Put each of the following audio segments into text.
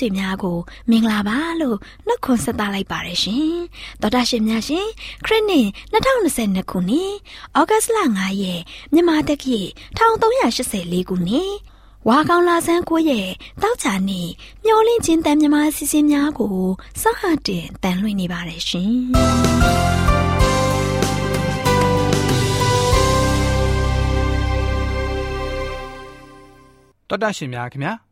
ဆွေများကိုမင်္ဂလာပါလို့နှုတ်ခွန်းဆက်သလိုက်ပါရရှင်တော်တာရှင်များရှင်ခရစ်နှစ်2022ခုနှစ်ဩဂတ်လ9ရက်မြန်မာတက္ကီ1384ခုနှစ်ဝါကောင်လာဆန်း9ရက်တောက်ချာနေ့မျောလင့်ချင်းတန်မြမာစီစဉ်များကိုစဟတင်တန်လွှင့်နေပါရရှင်တော်တာရှင်များခင်ဗျာ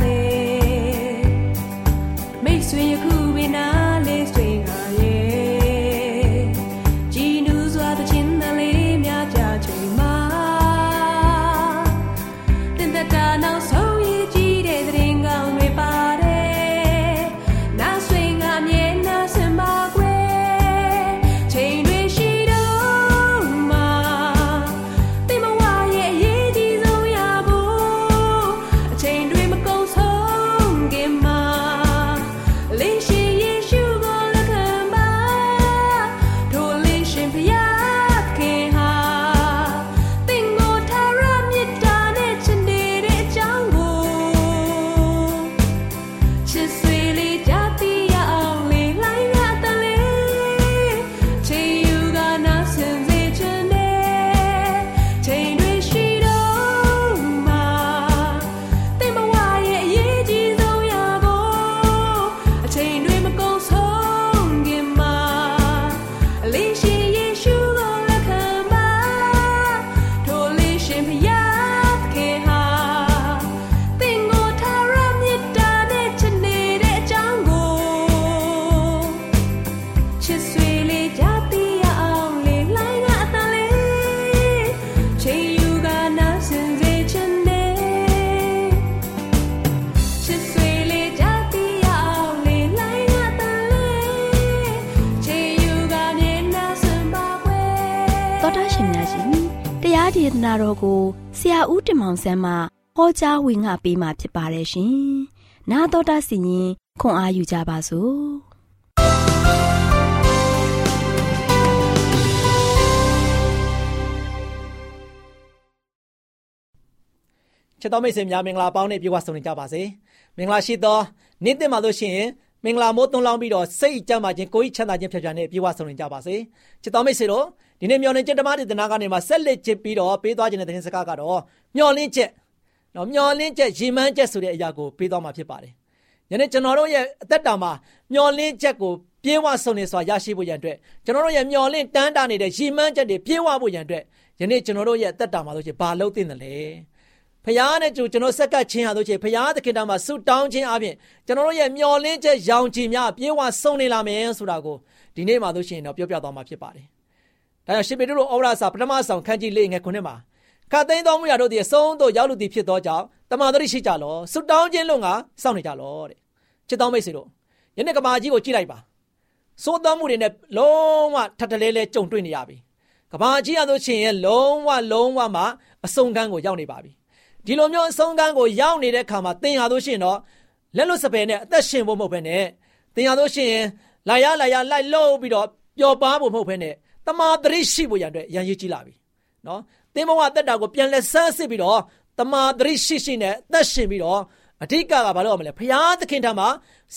ေ ရာဦးတင်မောင်ဆန်းမှဟောကြားဝင်ငါပေးมาဖြစ်ပါတယ်ရှင်။나တော်တာစီရင်ခွန်အားယူကြပါစို့။ချစ်တော်မိတ်ဆွေများမင်္ဂလာပေါင်းနဲ့ပြေဝဆုံနေကြပါစေ။မင်္ဂလာရှိသောနေ့တင်ပါလို့ရှိရင်မင်္ဂလာမိုးသွန်လောင်းပြီးတော့စိတ်ကြမ်းပါခြင်းကိုယ်ဤချမ်းသာခြင်းဖြစ်ပြန်နဲ့ပြေဝဆုံနေကြပါစေ။ချစ်တော်မိတ်ဆွေတို့ ဒီနေ့မျော်လင့်ချက်ဓမ္မဒေသနာကနေမှဆက်လက်ချစ်ပြီးတော့ပေးသွားခြင်းတဲ့သတင်းစကားကတော့မျော်လင့်ချက်နော်မျော်လင့်ချက်ရည်မှန်းချက်ဆိုတဲ့အရာကိုပေးသွားမှာဖြစ်ပါတယ်ယနေ့ကျွန်တော်တို့ရဲ့အသက်တာမှာမျော်လင့်ချက်ကိုပြေဝဆုံနေစွာရရှိဖို့ရန်အတွက်ကျွန်တော်တို့ရဲ့မျော်လင့်တန်းတာနေတဲ့ရည်မှန်းချက်တွေပြေဝဖို့ရန်အတွက်ယနေ့ကျွန်တော်တို့ရဲ့အသက်တာမှာဆိုချင်ဘာလုပ်သင့်တယ်လဲဖရားနဲ့ကျကျွန်တော်ဆက်ကပ်ခြင်းဟာဆိုချင်ဖရားသခင်တော်မှာဆုတောင်းခြင်းအပြင်ကျွန်တော်တို့ရဲ့မျော်လင့်ချက်ရောင်ချီများပြေဝဆုံနေလာမယ်ဆိုတာကိုဒီနေ့မှာဆိုရှင်တော့ပြောပြသွားမှာဖြစ်ပါတယ်။ ဒါကြောင့်ရှင်ပေတရုဩဝါဒစာပထမဆောင်ခန်းကြီးလေးငယ်ခုနှစ်မှာခတ်သိမ်းတော်မူရာတို့သည်အဆုံးသို့ရောက်လူသည်ဖြစ်သောကြောင့်တမန်တော်ရှိကြလောဆုတောင်းခြင်းလုံးကစောင့်နေကြလောတဲ့။ချစ်တော်မိတ်ဆွေတို့ယနေ့ကမာကြီးကိုကြည့်လိုက်ပါ။သိုးတော်မှုတွေနဲ့လုံးဝထပ်တလဲလဲကြုံတွေ့နေရပြီ။ကဘာကြီးရဆိုရှင်ရဲ့လုံးဝလုံးဝမှအဆုံးကန်းကိုရောက်နေပါပြီဒီလိုမျိုးအဆုံးကန်းကိုရောက်နေတဲ့ခါမှာသင်ရလို့ရှိရင်တော့လက်လွတ်စပယ်နဲ့အသက်ရှင်ဖို့မဟုတ်ဘဲနဲ့သင်ရလို့ရှိရင်လာရလာရလိုက်လို့ပြီးတော့ပျော်ပါဖို့မဟုတ်ဘဲနဲ့ တမာတရိရှိဖို့ရတဲ့ရန်ရည်ကြီးလာပြီနော်သင်ဘဝတက်တာကိုပြန်လဲဆန်းစစ်ပြီးတော့တမာတရိရှိရှိနဲ့အသက်ရှင်ပြီးတော့အဓိကကဘာလို့ရမလဲဖရာသခင်ထံမှာ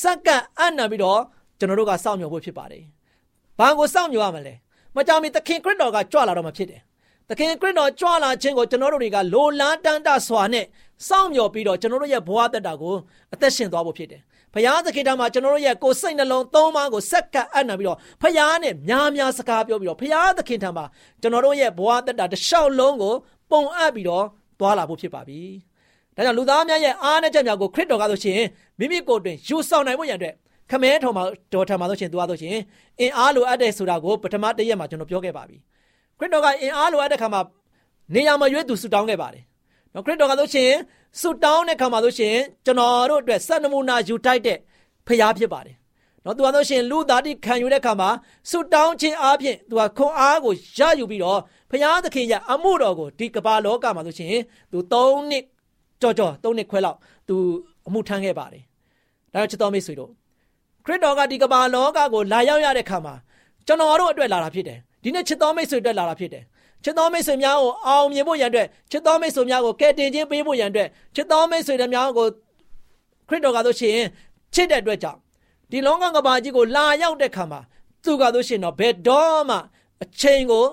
စက္ကန့်အံ့နံပြီးတော့ကျွန်တော်တို့ကစောင့်မျှော်ဖို့ဖြစ်ပါတယ်။ဘာကိုစောင့်မျှော်ရမလဲ။မကြောင်မီသခင်ခရစ်တော်ကကြွလာတော့မှဖြစ်တယ်သခင်ခရစ်တော်ကြွလာခြင်းကိုကျွန်တော်တို့တွေကလိုလားတမ်းတစွာနဲ့ စောင့်မျှော်ပြီးတော့ကျွန်တော်တို့ရဲ့ဘဝတက်တာကိုအသက်ရှင်သွားဖို့ဖြစ်တယ်။ဘုရားသခင်တမှာကျွန်တော်တို့ရဲ့ကိုယ်စိတ်နှလုံးသုံးပါးကိုစက္ကပ်အပ်နာပြီးတော့ဘုရားနဲ့များများစကားပြောပြီးတော့ဘုရားသခင်ထံမှာကျွန်တော်တို့ရဲ့ဘဝတက်တာတစ်လျှောက်လုံးကိုပုံအပ်ပြီးတော့သွားလာဖို့ဖြစ်ပါပြီ။ဒါကြောင့်လူသားများရဲ့အားနဲ့ချက်များကိုခရစ်တော်ကဆိုရှင်မိမိကိုယ်တွင်ယူဆောင်နိုင်ဖို့ရန်အတွက်ခမဲထော်မှာတော်ထံမှာဆိုရှင်သူကဆိုရှင်အင်အားလိုအပ်တဲ့ဆိုတာကိုပထမတည့်ရက်မှာကျွန်တော်ပြောခဲ့ပါပြီ။ခရစ်တော်ကအင်အားလိုအပ်တဲ့ခါမှာနေရာမရွေးသူဆူတောင်းခဲ့ပါတယ်။ နော်ခရစ်တော်ကဆိုရှင်ဆူတောင်းတဲ့ခါမှာဆိုရှင်ကျွန်တော်တို့အတွက်စံနမူနာယူထိုက်တဲ့ဖရားဖြစ်ပါတယ်။နော်သူကဆိုရှင်လူသားတိခံယူတဲ့ခါမှာဆူတောင်းခြင်းအပြင်သူကခွန်အားကိုရယူပြီးတော့ဖရားသခင်ရဲ့အမှုတော်ကိုဒီကမ္ဘာလောကမှာဆိုရှင်သူ၃နှစ်ကြော်ကြော်၃နှစ်ခွဲလောက်သူအမှုထမ်းခဲ့ပါတယ်။ဒါကြောင့်ချစ်တော်မိတ်ဆွေတို့ခရစ်တော်ကဒီကမ္ဘာလောကကိုလာရောက်ရတဲ့ခါမှာကျွန်တော်တို့အတွက်လာတာဖြစ်တယ်။ဒီနေ့ချစ်တော်မိတ်ဆွေတက်လာတာဖြစ်တယ် ချစ်တော်မိတ်ဆွေများကိုအောင်မြင်ဖို့ရန်အတွက်ချစ်တော်မိတ်ဆွေများကိုကယ်တင်ခြင်းပေးဖို့ရန်အတွက်ချစ်တော်မိတ်ဆွေတွေများကိုခရစ်တော်ကဆိုရှင်ချစ်တဲ့အတွက်ကြောင့်ဒီလောကကဘာကြီးကိုလာရောက်တဲ့ခါမှာသူကဆိုရှင်တော့ဘယ်တော့မှအချိန်ကို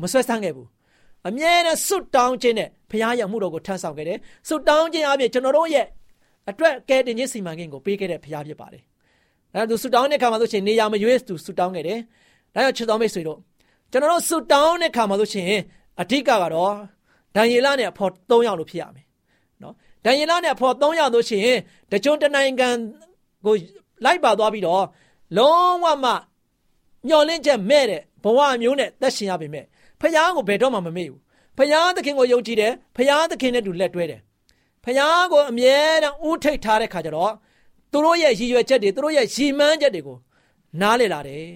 မဆွဲဆန်းခဲ့ဘူးအမြဲတမ်းစွတ်တောင်းခြင်းနဲ့ဘုရားရဲ့မှုတော်ကိုထမ်းဆောင်ခဲ့တယ်စွတ်တောင်းခြင်းအပြင်ကျွန်တော်တို့ရဲ့အတွက်ကယ်တင်ခြင်းစီမံကိန်းကိုပေးခဲ့တဲ့ဘုရားဖြစ်ပါတယ်အဲဒါသူစွတ်တောင်းတဲ့ခါမှာဆိုရှင်နေရာမရွေးသူစွတ်တောင်းခဲ့တယ်ဒါကြောင့်ချစ်တော်မိတ်ဆွေတို့ ကျွန်တော်တို့ဆူတောင်းတဲ့ခါမှာလို့ရှိရင်အဓိကကတော့ဒံယေလနဲ့အဖော်၃ယောက်လို့ဖြစ်ရမယ်နော်ဒံယေလနဲ့အဖော်၃ယောက်လို့ရှိရင်တကြွတနိုင်ငံကိုလိုက်ပါသွားပြီးတော့လုံးဝမှမျောလင့်ချက်မဲ့တဲ့ဘဝမျိုးနဲ့သက်ရှင်ရပေမဲ့ဖခင်ကိုဘယ်တော့မှမမေ့ဘူးဖခင်သခင်ကိုယုံကြည်တယ်ဖခင်သခင်နဲ့တူလက်တွဲတယ်ဖခင်ကိုအမြဲတမ်းဥထိတ်ထားတဲ့ခါကျတော့သူတို့ရဲ့ရည်ရွယ်ချက်တွေသူတို့ရဲ့ရည်မှန်းချက်တွေကိုနားလည်လာတယ်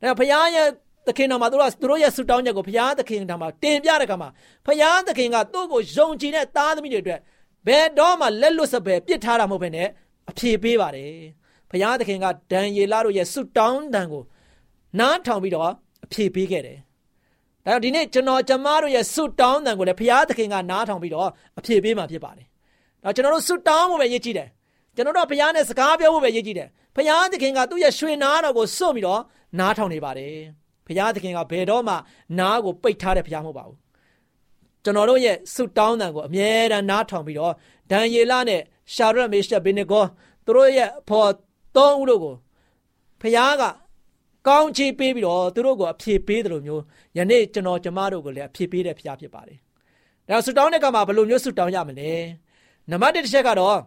ဒါဘုရားရဲ့ သခင်တော်မှာသူတို့သူတို့ရဲ့ဆုတောင်းချက်ကိုဘုရားသခင်တော်မှာတင်ပြတဲ့အခါမှာဘုရားသခင်ကသူ့ကိုယုံကြည်တဲ့သားသမီးတွေအတွက်ဘယ်တော့မှလက်လွတ်စပယ်ပြစ်ထားတာမဟုတ်ဘဲနဲ့အပြေပေးပါတယ်ဘုရားသခင်ကဒံယေလတို့ရဲ့ဆုတောင်းတန်ကိုနားထောင်ပြီးတော့အပြေပေးခဲ့တယ်ဒါကြောင့်ဒီနေ့ကျွန်တော်ကျမတို့ရဲ့ဆုတောင်းတန်ကိုလည်းဘုရားသခင်ကနားထောင်ပြီးတော့အပြေပေးမှာဖြစ်ပါတယ်ဒါကျွန်တော်တို့ဆုတောင်းဖို့ပဲရည်ကြည်တယ်ကျွန်တော်တို့ဘုရားနဲ့စကားပြောဖို့ပဲရည်ကြည်တယ်ဘုရားသခင်ကသူ့ရဲ့ရွှေနာတော်ကိုစွန့်ပြီးတော့နားထောင်နေပါတယ် ဘုရားသခင်ကဘယ်တော့မှနားကိုပိတ်ထားတဲ့ဘုရားမဟုတ်ပါဘူးကျွန်တော်တို့ရဲ့ဆုတောင်းတန်ကိုအမြဲတမ်းနားထောင်ပြီးတော့ဒံယေလနဲ့ရှာရက်မေရှက်ဘေနေဂောသူတို့ရဲ့ဖော်သုံးဦးတို့ကိုဘုရားကကောင်းချီးပေးပြီးတော့သူတို့ကိုအဖြေပေးတယ်လို့မျိုးယနေ့ကျွန်တော်ကျမတို့ကိုလည်းအဖြေပေးတဲ့ဘုရားဖြစ်ပါတယ်ဒါဆုတောင်းတဲ့ကမှာဘယ်လိုမျိုးဆုတောင်းရမလဲနံပါတ်1တစ်ချက်ကတော့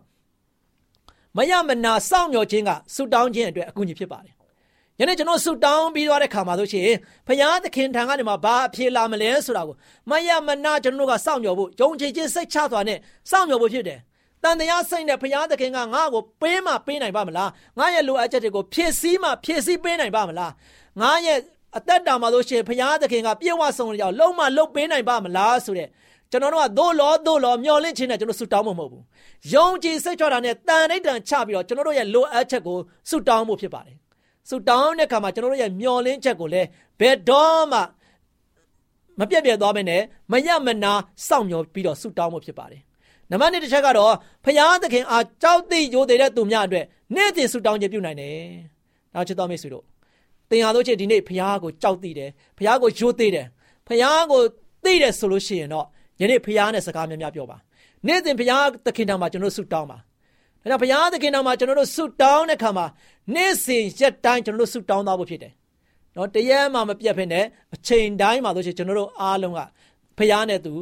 မယမနာစောင့်မျှော်ခြင်းကဆုတောင်းခြင်းအတွက်အကူအညီဖြစ်ပါတယ် ယနေ့ကျွန်တော်ဆုတောင်းပြီးသွားတဲ့ခါမှာဆိုရှင်ဘုရားသခင်ထံကနေမှဘာအဖြေလာမလဲဆိုတာကိုမယမနာကျွန်တော်တို့ကစောင့်မျှော်ဖို့ယုံကြည်ခြင်းစိတ်ချစွာနဲ့စောင့်မျှော်ဖို့ဖြစ်တယ်တန်တရားစိတ်နဲ့ဘုရားသခင်ကငါ့ကိုပေးမှပေးနိုင်ပါမလားငါရဲ့လိုအပ်ချက်တွေကိုဖြည့်ဆည်းမှဖြည့်ဆည်းပေးနိုင်ပါမလားငါရဲ့အသက်တာမှာဆိုရှင်ဘုရားသခင်ကပြေဝဆုံးကြောင်လုံးမလုံးပေးနိုင်ပါမလားဆိုတဲ့ကျွန်တော်တို့ကသို့လောသို့လောမျောလင့်ခြင်းနဲ့ကျွန်တော်ဆုတောင်းမှာမဟုတ်ဘူးယုံကြည်စိတ်ချတာနဲ့တန်ဋိဌာန်ချပြီးတော့ကျွန်တော်တို့ရဲ့လိုအပ်ချက်ကိုဆုတောင်းဖို့ဖြစ်ပါတယ် ဆုတောင်းတဲ့အခါမှာကျွန်တော်တို့ရဲ့မျောလင့်ချက်ကိုလည်းဘယ်တော့မှမပြတ်ပြတ်သွားမနဲ့မရမနာစောင့်မျှော်ပြီးတော့ဆုတောင်းဖို့ဖြစ်ပါတယ်နံပါတ်1တစ်ချက်ကတော့ဖရာသခင်အားကြောက်သိရိုသေတဲ့သူများအတွက်နေ့စဉ်ဆုတောင်းခြင်းပြုနိုင်တယ်။နောက်ချစ်တော်မိတ်ဆွေတို့သင်ဟာတို့ချင်းဒီနေ့ဖရာကိုကြောက်သိတယ်ဖရာကိုရိုသေတယ်ဖရာကိုသိတယ်ဆိုလို့ရှိရင်တော့ယနေ့ဖရာနဲ့စကားများများပြောပါနေ့စဉ်ဖရာသခင်တော်မှာကျွန်တော်ဆုတောင်းပါ ဒါကြောင့်ဘုရားသခင်တော်မှာကျွန်တော်တို့ဆုတောင်းတဲ့ခါမှာနေ့စဉ်ရက်တိုင်းကျွန်တော်တို့ဆုတောင်းသားဖို့ဖြစ်တယ်။နော်တရက်မှမပြတ်ဖ ೇನೆ အချိန်တိုင်းမှာဆိုရှင်ကျွန်တော်တို့အားလုံးကဘုရားနဲ့သူ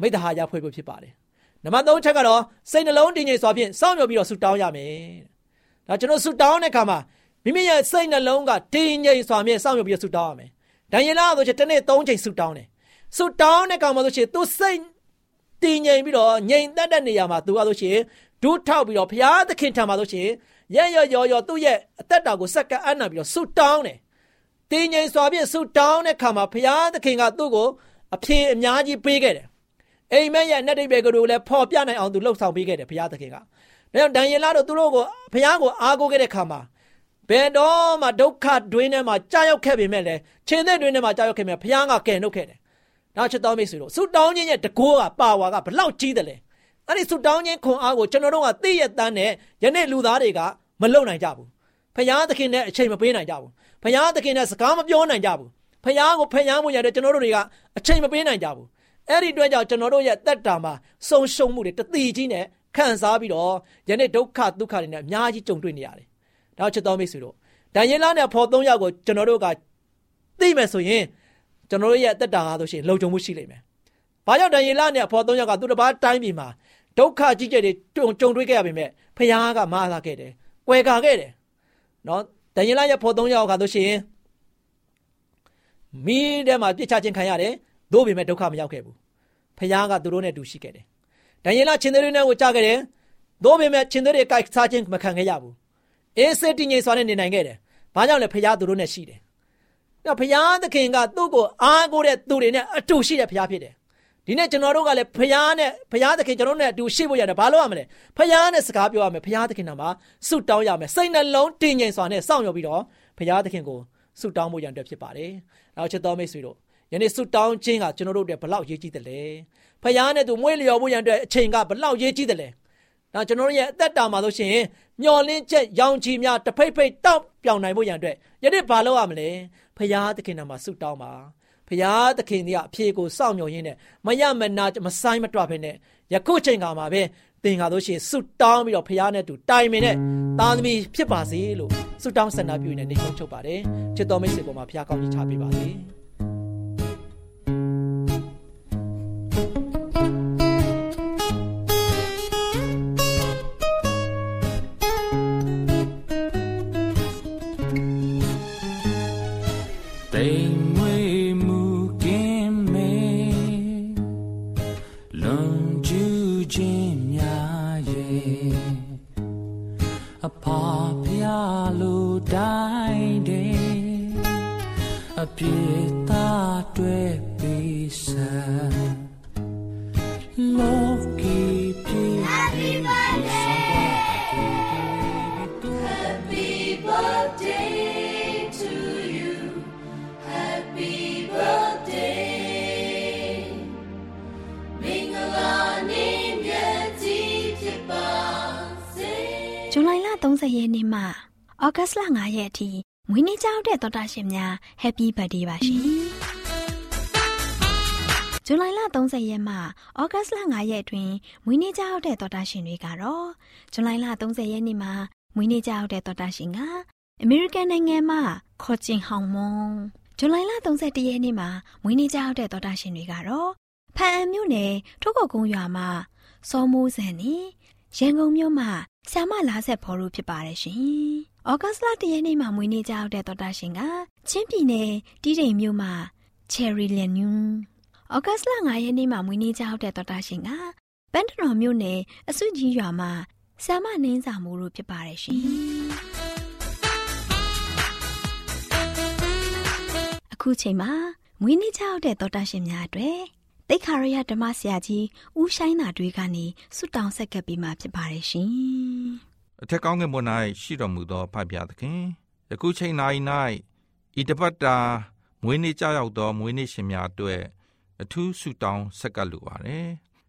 မိတ္တဟာရဖွဲ့ဖို့ဖြစ်ပါတယ်။နံပါတ်3ချက်ကတော့စိတ်နှလုံးတည်ငြိမ်စွာဖြင့်စောင့်မျှော်ပြီးတော့ဆုတောင်းရမယ်။ဒါကျွန်တော်ဆုတောင်းတဲ့ခါမှာမိမိရဲ့စိတ်နှလုံးကတည်ငြိမ်စွာဖြင့်စောင့်မျှော်ပြီးတော့ဆုတောင်းရမယ်။ဒံယေလဆိုရှင်တစ်နေ့3ချိန်ဆုတောင်းတယ်။ဆုတောင်းတဲ့ခါမှာဆိုရှင်သူစိတ် တည်ငြိမ်ပြီးတော့ငြိမ်သက်တဲ့နေရာမှာသူကဆိုရှင်ဒုထောက်ပြီးတော့ဘုရားသခင်ထံမှာဆိုရှင်ရရရော်ရော်သူ့ရဲ့အသက်တာကိုစက္ကန့်အနံပြီးတော့ဆုတောင်းတယ်။တည်ငြိမ်စွာဖြင့်ဆုတောင်းတဲ့ခါမှာဘုရားသခင်ကသူ့ကိုအဖြေအများကြီးပေးခဲ့တယ်။အိမ်မက်ရဲ့အနက်တိတ်ပဲကလေးကိုလည်းဖော်ပြနိုင်အောင်သူလှုပ်ဆောင်ပေးခဲ့တယ်ဘုရားသခင်က။ဒါကြောင့်ဒံယေလတို့သူတို့ကိုဘုရားကိုအားကိုးခဲ့တဲ့ခါမှာဘယ်တော့မှဒုက္ခတွင်းထဲမှာကြာရောက်ခဲ့ပေမဲ့လည်းခြေသက်တွင်းထဲမှာကြာရောက်ခဲ့မြဲဘုရားကကယ်နှုတ်ခဲ့တယ်။ နောက်ချက်တော်မိတ်ဆွေတို့ဆုတောင်းခြင်းရဲ့တကောကပါဝါကဘလောက်ကြီးတယ်လဲ။အဲ့ဒီဆုတောင်းခြင်းခွန်အားကိုကျွန်တော်တို့ကသိရတန်းနဲ့ယနေ့လူသားတွေကမလုံနိုင်ကြဘူးဖယားသခင်နဲ့အချိန်မပေးနိုင်ကြဘူးဖယားသခင်နဲ့စကားမပြောနိုင်ကြဘူးဖယားကိုဖယားမှုရတဲ့ကျွန်တော်တို့တွေကအချိန်မပေးနိုင်ကြဘူးအဲ့ဒီအတွက်ကြောင့်ကျွန်တော်တို့ရဲ့တက်တာမှာစုံရှုံမှုတွေတတိကြီးနဲ့ခံစားပြီးတော့ယနေ့ဒုက္ခဒုက္ခတွေနဲ့အများကြီးကြုံတွေ့နေရတယ်။ဒါချစ်တော်မိတ်ဆွေတို့ဒံယေလနဲ့ဖော်သုံးယောက်ကိုကျွန်တော်တို့ကသိမယ်ဆိုရင် ကျွန်တော်တို့ရဲ့တက်တာဟာဆိုရှင်လုံခြုံမှုရှိလိမ့်မယ်။ဘာကြောင့်ဒံယေလနဲ့ဖော်သုံးယောက်ကသူတစ်ပါးတိုင်းပြည်မှာဒုက္ခကြီးကျယ်တွေကြုံကြုံတွေ့ခဲ့ရပေမဲ့ဖခင်ကမအားလာခဲ့တယ်။ကွယ်ကာခဲ့တယ်။နော်ဒန်ယေလရဲ့ဖော်သုံးယောက်ကဆိုရှင်မိထဲမှာပြစ်ချခြင်းခံရတယ်။သို့ပေမဲ့ဒုက္ခမရောက်ခဲ့ဘူး။ဖခင်ကသူတို့နဲ့တူရှိခဲ့တယ်။ဒန်ယေလချင်းသေးတွေနဲ့ကိုကြားခဲ့တယ်။သို့ပေမဲ့ချင်းသေးတွေကိုက်စားခြင်းမခံခဲ့ရဘူး။အေးစစ်တည်ငြိမ်စွာနဲ့နေနိုင်ခဲ့တယ်။ဘာကြောင့်လဲဖခင်သူတို့နဲ့ရှိတယ်။ နော်ဖခင်သခင်ကသူ့ကိုအားကိုးတဲ့သူတွေနဲ့အတူရှိတဲ့ဖခင်ဖြစ်တယ်ဒီနေ့ကျွန်တော်တို့ကလည်းဖယားနဲ့ဖယားသခင်ကျွန်တော်တို့နဲ့အတူရှိဖို့ရတယ်ဘာလို့ရမလဲဖယားနဲ့စကားပြောရမယ်ဖယားသခင်နာမှာဆုတောင်းရမယ်စိတ်နှလုံးတည်ငြိမ်စွာနဲ့စောင့်ရပြီးတော့ဖယားသခင်ကိုဆုတောင်းဖို့ရန်အတွက်ဖြစ်ပါတယ်နောက်ချက်တော်မိတ်ဆွေတို့ယနေ့ဆုတောင်းခြင်းကကျွန်တော်တို့အတွက်ဘလောက်ရေးကြီးတယ်လဲဖယားနဲ့သူမွေးလျော်ဖို့ရန်အတွက်အချိန်ကဘလောက်ရေးကြီးတယ်လဲဒါကျွန်တော်တို့ရဲ့အသက်တာမှာဆိုရှင်မျော်လင့်ချက်ရောင်ချီများတဖိတ်ဖိတ်တောက်ပြောင်နိုင်ဖို့ရန်အတွက်ယနေ့ဘာလုပ်ရမလဲ ဖယားသခင်နာမှာဆုတောင်းပါဖရာသခင်ကြီးကအဖြေကိုစောင့်မျှော်ရင်းနဲ့မရမနာမဆိုင်မတွဖ ೇನೆ ယခုချိန်ကမှာပဲသင်ကားလို့ရှိရင်ဆုတောင်းပြီးတော့ဖရာနဲ့တူတိုင်ပင်နဲ့သားသမီးဖြစ်ပါစေလို့ဆုတောင်းဆန္ဒပြုနေနေဆုံးချုပ်ပါတယ်ချစ်တော်မိတ်ဆွေပေါ်မှာဖရာကောင်းကြီးချပေးပါစေ 30ရက်နေ့မှဩဂတ်စ်လ9ရက်အထိမွေးနေ့ကြောက်တဲ့သောတာရှင်များ Happy Birthday ပါရှင်။ဇူလိုင်လ30ရက်မှဩဂတ်စ်လ9ရက်အတွင်းမွေးနေ့ကြောက်တဲ့သောတာရှင်တွေကတော့ဇူလိုင်လ30ရက်နေ့မှာမွေးနေ့ကြောက်တဲ့သောတာရှင်ကအမေရိကန်နိုင်ငံမှာခေါ်ချင်ဟောင်မွန်ဇူလိုင်လ31ရက်နေ့မှာမွေးနေ့ကြောက်တဲ့သောတာရှင်တွေကတော့ဖန်အံမြို့နယ်ထုတ်ကုတ်ကုန်းရွာမှာစောမိုးစံနေ ရန်ကုန်မြို့မှာဆ iam လာဆက်ဖော်လို့ဖြစ်ပါတယ်ရှင်။ဩဂတ်စ်လတရက်နေ့မှာမွေးနေ့ကြောက်တဲ့တော်တာရှင်ကချင်းပြည်နယ်တီးတိမ်မြို့မှာ Cherry Lenu ။ဩဂတ်စ်လ9ရက်နေ့မှာမွေးနေ့ကြောက်တဲ့တော်တာရှင်ကပန်းတတော်မြို့နယ်အစုကြီးရွာမှာဆ iam နင်းစာမိုးလို့ဖြစ်ပါတယ်ရှင်။အခုချိန်မှာမွေးနေ့ကြောက်တဲ့တော်တာရှင်များအတွက် တိတ်ခါရရဓမ္မဆရာကြီးဦးဆိုင်နာတွေကနေဆုတောင်းဆက်ကပ်ပြီးမှဖြစ်ပါတယ်ရှင်။အထက်ကောင်းကင်ဘုံ၌ရှိတော်မူသောဖဖျားသခင်ယခုချိန်၌၌ဤတပတ်တာမွေးနေ့ကြောက်သောမွေးနေ့ရှင်များအတွက်အထူးဆုတောင်းဆက်ကပ်လိုပါတယ်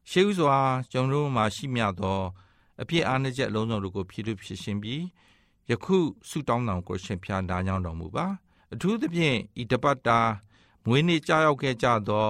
ရှေးဥစွာကျွန်တော်တို့မှာရှိမြသောအပြစ်အားနည်းချက်အလုံးစုံတို့ကိုဖြည့်ထုတ်ဖြစ်ရှင်ပြီးယခုဆုတောင်းတော်ကိုရှင်ဖျားနားကြောင်းတော်မူပါအထူးသဖြင့်ဤတပတ်တာမွေးနေ့ကြောက်ခဲ့ကြသော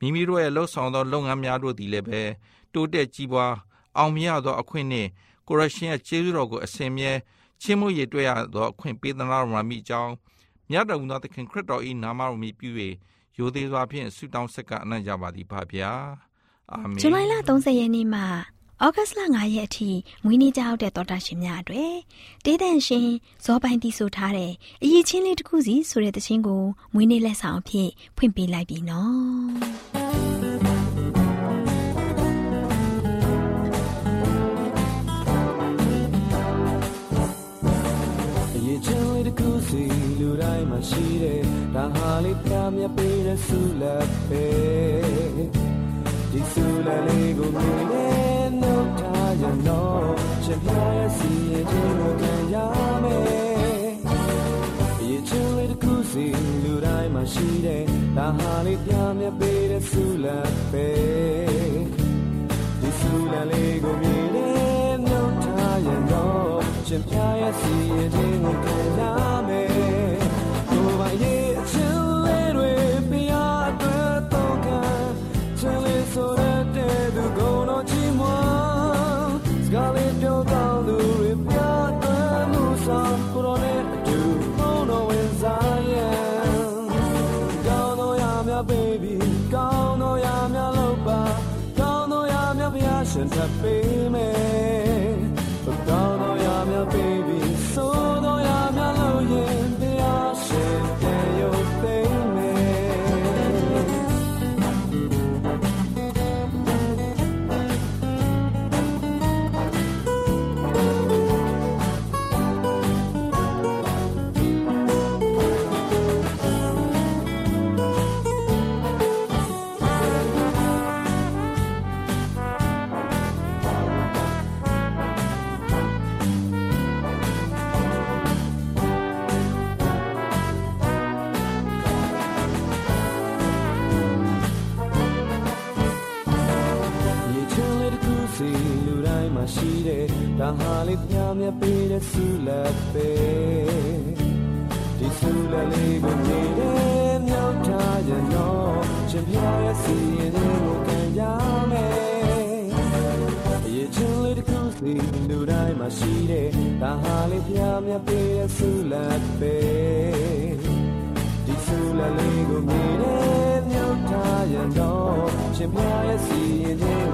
မိမိတို့ရဲ့လှုပ်ဆောင်သောလုပ်ငန်းများတို့သည်လည်းပဲတိုးတက်ကြီးပွားအောင်မြင်သောအခွင့်နှင့်ကိုရရှင်ရဲ့ကျေးဇူးတော်ကိုအစဉ်မြဲချင်းမှုရည်တွေ့ရသောအခွင့်ပေးသနာတော်မှာမိကြောင်းမြတ်တော်မူသောသခင်ခရစ်တော်၏နာမတော်မြည်ပြု၍ရိုသေစွာဖြင့်ဆုတောင်းဆက်ကအနံ့ကြပါသည်ဖဗျာအာမင်ဇူလိုင်လ30ရက်နေ့မှာ ဩဂတ်လ9ရက်အထိမွေးနေ့ကြောက်တဲ့တော်တာရှင်များအတွေ့တေးတန်ရှင်ဇောပိုင်းတီးဆိုထားတဲ့အရေးချင်းလေးတစ်ခုစီဆိုတဲ့တခြင်းကိုမွေးနေ့လက်ဆောင်အဖြစ်ဖွင့်ပေးလိုက်ပြီနော်အရေးချင်းလေးတစ်ခုစီလူတိုင်းမှာရှိတယ်ဒါဟာလေးပြမြပေးတဲ့ဆုလက်ပဲဒီဆုလက်လေးကိုမြင်နေရင် တော့ရှင်ပြရဲ့စီရင်ခြင်းကိုခံရမယ်။ဒီချူလေးတစ်ခုစီလူတိုင်းမှာရှိတဲ့ဒါဟာလေးပြမြပေးတဲ့ဆုလပ်ပဲ။ဒီဆုလပ်လေးကိုမြည်တဲ့နှုတ်ထားရင်တော့ရှင်ပြရဲ့စီရင်ခြင်းကို တော့ရှင်ပြ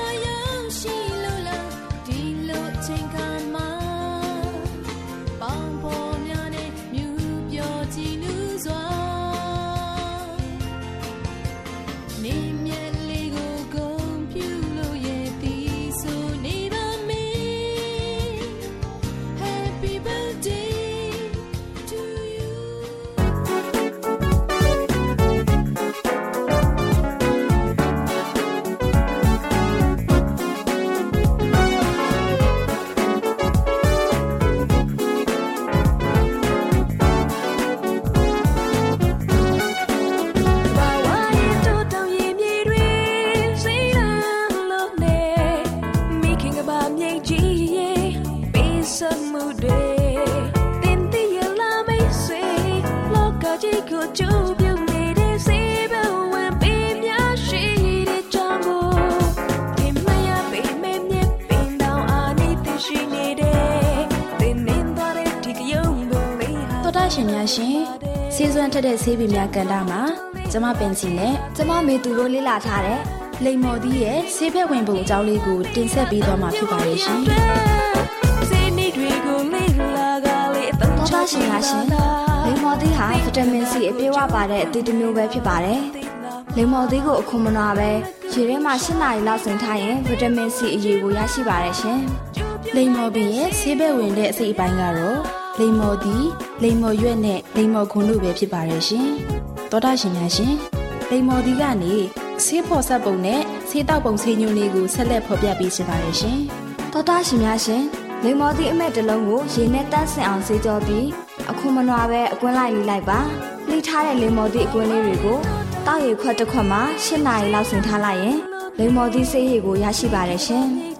တဲ့ဆေးပင်များကန်တာမှာကျမပင်စီနဲ့ကျမမေသူတို့လေ့လာထားတဲ့လိမ္မော်သီးရဲ့ဆေးဘက်ဝင်ပုံအကြောင်းလေးကိုတင်ဆက်ပေးသွားမှာဖြစ်ပါတယ်ရှင်စေနေတွေကိုလေ့လာကလေးအတော့တော်တာရှင်များရှင်လိမ္မော်သီးဟာဗီတာမင် C အပြည့်အဝပါတဲ့အသီးတစ်မျိုးပဲဖြစ်ပါတယ်လိမ္မော်သီးကိုအခုမနာပဲရေထဲမှာ၈နာရီလောက်စိမ်ထားရင်ဗီတာမင် C အရေးကိုရရှိပါတယ်ရှင်လိမ္မော်ပင်ရဲ့ဆေးဘက်ဝင်တဲ့အစိတ်အပိုင်းကတော့ လိမ္မော်သီးလိမ္မော်ရွက်နဲ့လိမ္မော်ခွန်တို့ပဲဖြစ်ပါတယ်ရှင်တော်တာရှင်များရှင်လိမ္မော်သီးကနေဆေးဖော်ဆက်ပုံနဲ့ဆေးတောက်ပုံဆေးညွှန်းလေးကိုဆက်လက်ဖော်ပြပေးချင်ပါတယ်ရှင်တော်တာရှင်များရှင်လိမ္မော်သီးအမက်တစ်လုံးကိုရေနဲ့တန့်စင်အောင်ဆေးကြောပြီးအခုမနွားပဲအကွင်းလိုက်လေးလိုက်ပါလှိထားတဲ့လိမ္မော်သီးအကွင်းလေးတွေကိုတောက်ရခွက်တစ်ခွက်မှာ၈နာရီလောက်ဆင်ထားလိုက်ရင်လိမ္မော်သီးဆေးရည်ကိုရရှိပါတယ်ရှင်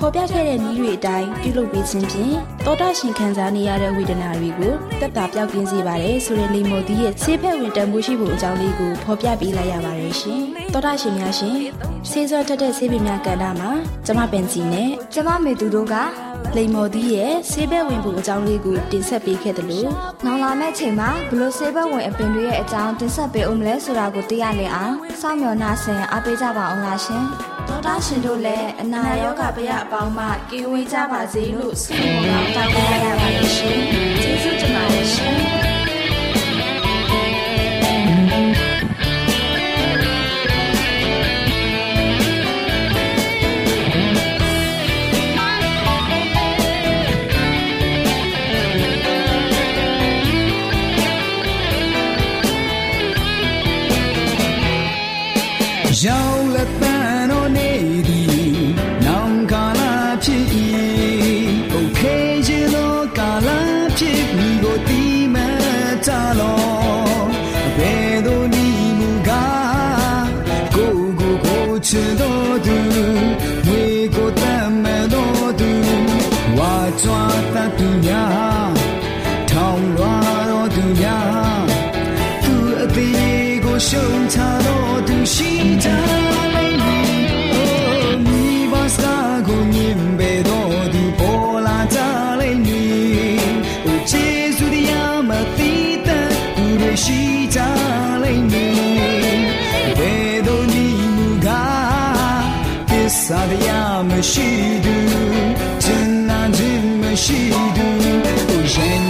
ဖော်ပြခဲ့တဲ့နည်းတွေအတိုင်းပြုလုပ်ပေးခြင်းဖြင့်တောတာရှင်ခံစားနေရတဲ့ဝေဒနာတွေကိုတက်တာပြောက်ကင်းစေပါတယ်ဆိုတဲ့လိမ္မော်သီးရဲ့ဆေးဖက်ဝင်တန်ဖိုးရှိဖို့အကြောင်းလေးကိုဖော်ပြပေးလိုက်ရပါတယ်ရှင် တောတာရှင်များရှင်ဆေးစွမ်းတက်တဲ့ဆေးပင်များကဏ္ဍမှာကျမပင်စီနဲ့ကျမမေသူတို့ကလိမ္မော်သီးရဲ့ဆေးဘက်ဝင်ဖို့အကြောင်းလေးကိုတင်ဆက်ပေးခဲ့တယ်လို့နောက်လာမယ့်ချိန်မှာဘလို့ဆေးဘက်ဝင်အပင်တွေရဲ့အကြောင်းတင်ဆက်ပေးအောင်မလဲဆိုတာကိုသိရလင်အောင်စောင့်မျှော်နှားဆင်အားပေးကြပါအောင်လားရှင်ဒေါက်တာရှင်တို့လည်းအနာရောဂါပြရအပေါင်းမှကင်းဝေးကြပါစေလို့ဆုမွန်ကောင်းတောင်းပေးရပါတယ်ရှင်ကျေးဇူးတင်ပါတယ်ရှင် ရှိကြလိမ့်မည်ဘယ်သို့ညီမူကားသစ္စာတရားမရှိသူကျင်နာခြင်းမရှိသူ Oh ရင်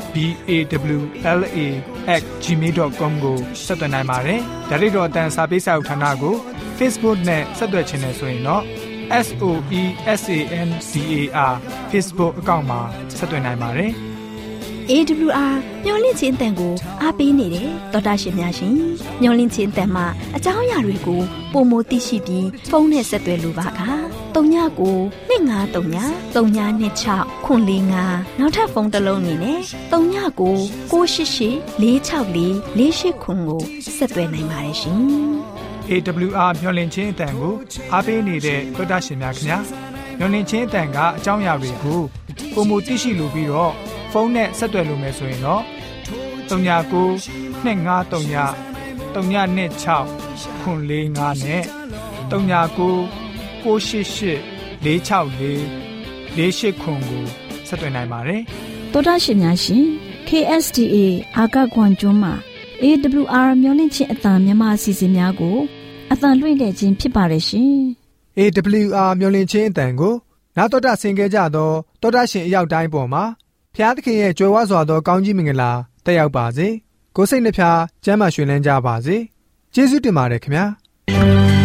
b a w l a @ gmail.com ကိုဆက်သွင်းနိုင်ပါတယ်။ဒါ့အပြင်တော့အတန်းစာပေးစာဥထာဏာကို Facebook နဲ့ဆက်သွယ်ခြင်းနဲ့ဆိုရင်တော့ SOESANDAR Facebook အကောင့်မှာဆက်သွင်းနိုင်ပါတယ်။ AWR မျော်လင့်ခြင်းအတန်ကို အားပေးနေတယ်တော်တာရှင်များရှင်မျော်လင့်ခြင်းအတန်မှာအကြောင်းအရာတွေကိုပုံမသိရှိပြီးဖုန်းနဲ့ဆက်သွယ်လိုပါက39 2939 3926ခွန်45နောက်ထပ်ဖုန်းတစ်လုံးနေနဲ့39 688 464 489ခွန်ကိုဆက်သွယ်နိုင်ပါတယ်ရှင် AWR မျော်လင့်ခြင်းအတန်ကိုအားပေးနေတဲ့သောတာရှင်များခင်ဗျာမျော်လင့်ခြင်းအတန်ကအကြောင်းအရာတွေကိုပုံမသိရှိလိုပြီးတော့ဖုန်းနဲ့ဆက်သွယ်လို့မယ်ဆိုရင်တော့ 39 253 396 465နဲ့39 688 464 489ကိုဆက်သွယ်နိုင်ပါတယ်တော်တာရှင်များရှင် KSTA အာကခွန်ကျွန်းမှာ AWR မျိုးလင့်ချင်းအတံမြန်မာအစီအစဉ်များကိုအတံလွှင့်တဲ့ခြင်းဖြစ်ပါတယ်ရှင် AWR မျော်လင့်ခြင်းအတန်ကိုနာတော်တာဆင် gay ကြတော့တောတာရှင်အရောက်တိုင်းပေါ်မှာဖျားသခင်ရဲ့ကြွယ်ဝစွာသောကောင်းကြီးမင်္ဂလာ တက်ရောက်ပါစေကိုစိတ်နှဖျားစမ်းမွှေလန်းကြပါစေကျေးဇူးတင်ပါတယ်ခင်ဗျာ